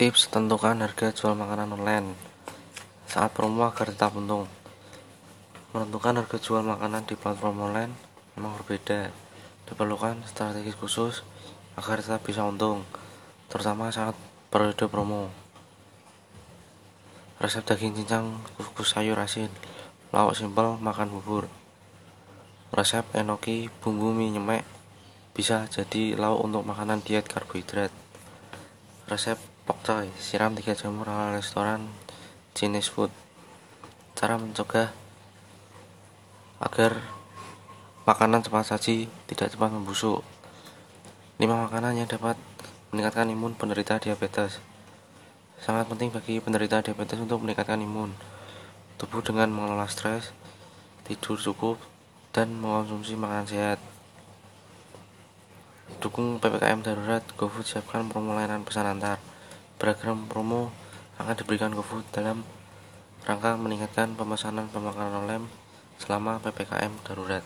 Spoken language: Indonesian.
Tips tentukan harga jual makanan online saat promo agar tetap untung. Menentukan harga jual makanan di platform online memang berbeda. Diperlukan strategi khusus agar tetap bisa untung, terutama saat periode promo. Resep daging cincang kukus sayur asin, lauk simpel makan bubur. Resep enoki bumbu mie nyemek bisa jadi lauk untuk makanan diet karbohidrat. Resep pokcoy siram 3 jamur ala restoran Chinese food. Cara mencegah agar makanan cepat saji tidak cepat membusuk. 5 makanan yang dapat meningkatkan imun penderita diabetes. Sangat penting bagi penderita diabetes untuk meningkatkan imun tubuh dengan mengelola stres tidur cukup dan mengonsumsi makanan sehat dukung PPKM darurat GoFood siapkan promo layanan pesan antar Beragam promo akan diberikan GoFood dalam rangka meningkatkan pemesanan pemakanan online selama PPKM darurat.